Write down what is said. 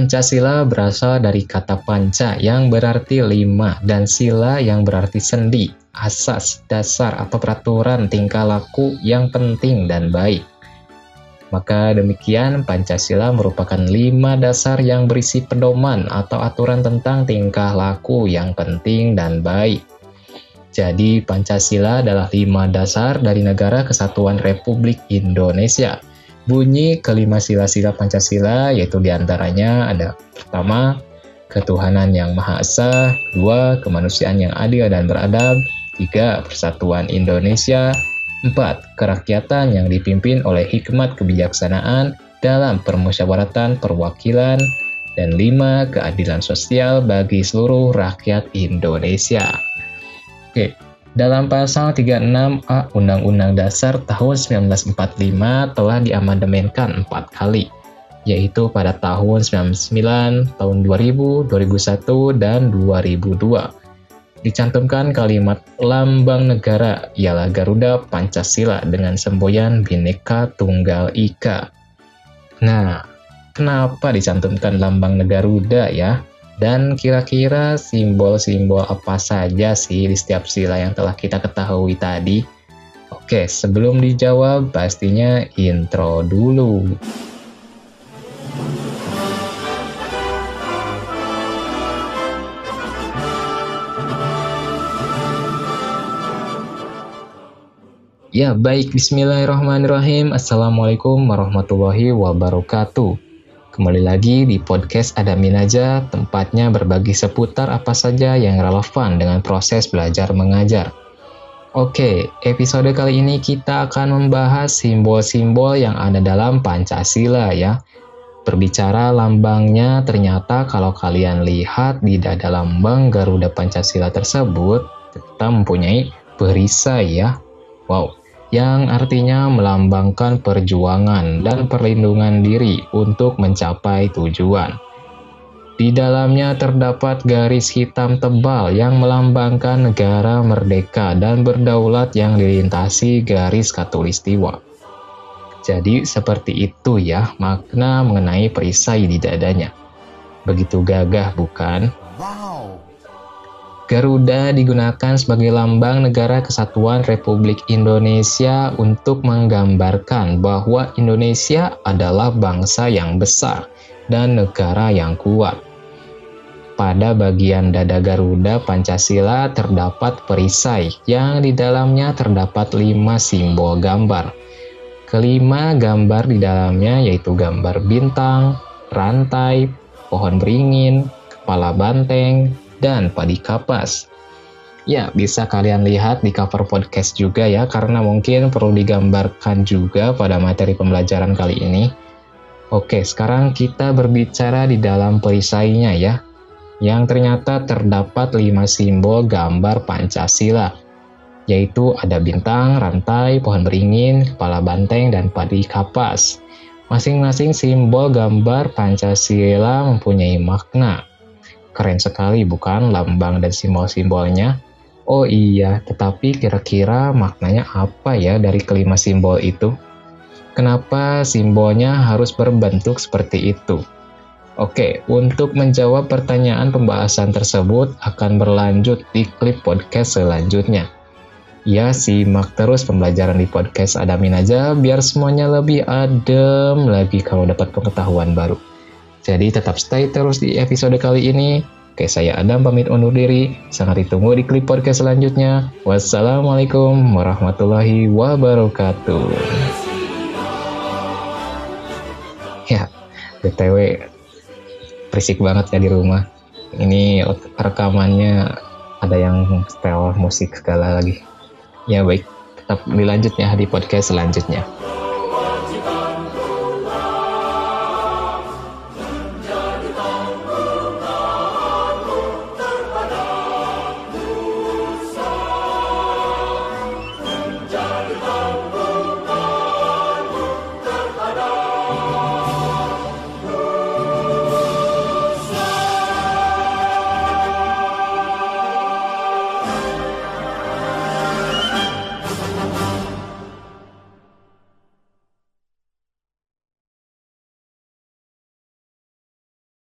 Pancasila berasal dari kata panca yang berarti lima dan sila yang berarti sendi, asas, dasar atau peraturan tingkah laku yang penting dan baik. Maka demikian Pancasila merupakan lima dasar yang berisi pedoman atau aturan tentang tingkah laku yang penting dan baik. Jadi Pancasila adalah lima dasar dari negara kesatuan Republik Indonesia bunyi kelima sila-sila Pancasila yaitu di antaranya ada pertama ketuhanan yang maha esa, kedua kemanusiaan yang adil dan beradab, tiga persatuan Indonesia, empat kerakyatan yang dipimpin oleh hikmat kebijaksanaan dalam permusyawaratan perwakilan, dan lima keadilan sosial bagi seluruh rakyat Indonesia. Oke, dalam pasal 36A Undang-Undang Dasar tahun 1945 telah diamandemenkan empat kali, yaitu pada tahun 99, tahun 2000, 2001, dan 2002. Dicantumkan kalimat lambang negara ialah Garuda Pancasila dengan semboyan Bhinneka Tunggal Ika. Nah, kenapa dicantumkan lambang Garuda ya? Dan kira-kira simbol-simbol apa saja sih di setiap sila yang telah kita ketahui tadi? Oke, sebelum dijawab, pastinya intro dulu. Ya, baik. Bismillahirrahmanirrahim. Assalamualaikum warahmatullahi wabarakatuh. Kembali lagi di podcast Adamin Aja, tempatnya berbagi seputar apa saja yang relevan dengan proses belajar mengajar. Oke, episode kali ini kita akan membahas simbol-simbol yang ada dalam Pancasila ya. Berbicara lambangnya, ternyata kalau kalian lihat di dada lambang Garuda Pancasila tersebut, kita mempunyai perisai ya. Wow, yang artinya melambangkan perjuangan dan perlindungan diri untuk mencapai tujuan. Di dalamnya terdapat garis hitam tebal yang melambangkan negara merdeka dan berdaulat yang dilintasi garis katulistiwa. Jadi seperti itu ya makna mengenai perisai di dadanya. Begitu gagah bukan? Wow. Garuda digunakan sebagai lambang negara kesatuan Republik Indonesia untuk menggambarkan bahwa Indonesia adalah bangsa yang besar dan negara yang kuat. Pada bagian dada Garuda Pancasila terdapat perisai yang di dalamnya terdapat lima simbol gambar. Kelima gambar di dalamnya yaitu gambar bintang, rantai, pohon beringin, kepala banteng, dan padi kapas. Ya, bisa kalian lihat di cover podcast juga ya, karena mungkin perlu digambarkan juga pada materi pembelajaran kali ini. Oke, sekarang kita berbicara di dalam perisainya ya, yang ternyata terdapat lima simbol gambar Pancasila, yaitu ada bintang, rantai, pohon beringin, kepala banteng, dan padi kapas. Masing-masing simbol gambar Pancasila mempunyai makna. Keren sekali bukan lambang dan simbol-simbolnya? Oh iya, tetapi kira-kira maknanya apa ya dari kelima simbol itu? Kenapa simbolnya harus berbentuk seperti itu? Oke, untuk menjawab pertanyaan pembahasan tersebut akan berlanjut di klip podcast selanjutnya. Ya, simak terus pembelajaran di podcast Adamin aja biar semuanya lebih adem lagi kalau dapat pengetahuan baru. Jadi tetap stay terus di episode kali ini. Oke, saya Adam pamit undur diri. Sangat ditunggu di klip podcast selanjutnya. Wassalamualaikum warahmatullahi wabarakatuh. Ya, BTW berisik banget ya di rumah. Ini rekamannya ada yang setel musik segala lagi. Ya baik, tetap dilanjutnya di podcast selanjutnya.